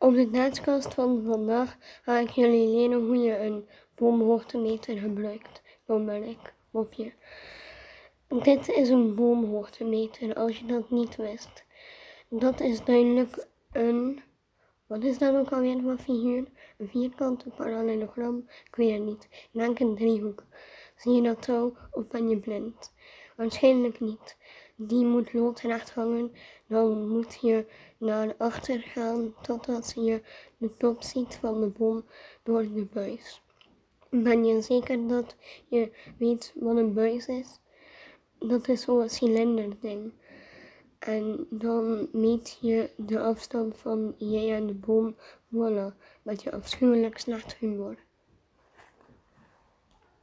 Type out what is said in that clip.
Op de netskast van vandaag ga ik jullie leren hoe je een boomhoogtemeter gebruikt. Dan ben ik mopje. Dit is een boomhoogtemeter, als je dat niet wist. Dat is duidelijk een, wat is dat ook alweer voor figuur? Een vierkante parallelogram? Ik weet het niet. Ik denk een driehoek. Zie je dat zo of ben je blind? Waarschijnlijk niet. Die moet loodrecht hangen. Dan moet je naar achter gaan totdat je de top ziet van de boom door de buis. Ben je zeker dat je weet wat een buis is? Dat is zo'n cilinderding. En dan meet je de afstand van jij en de boom. Voilà, met je afschuwelijk humor.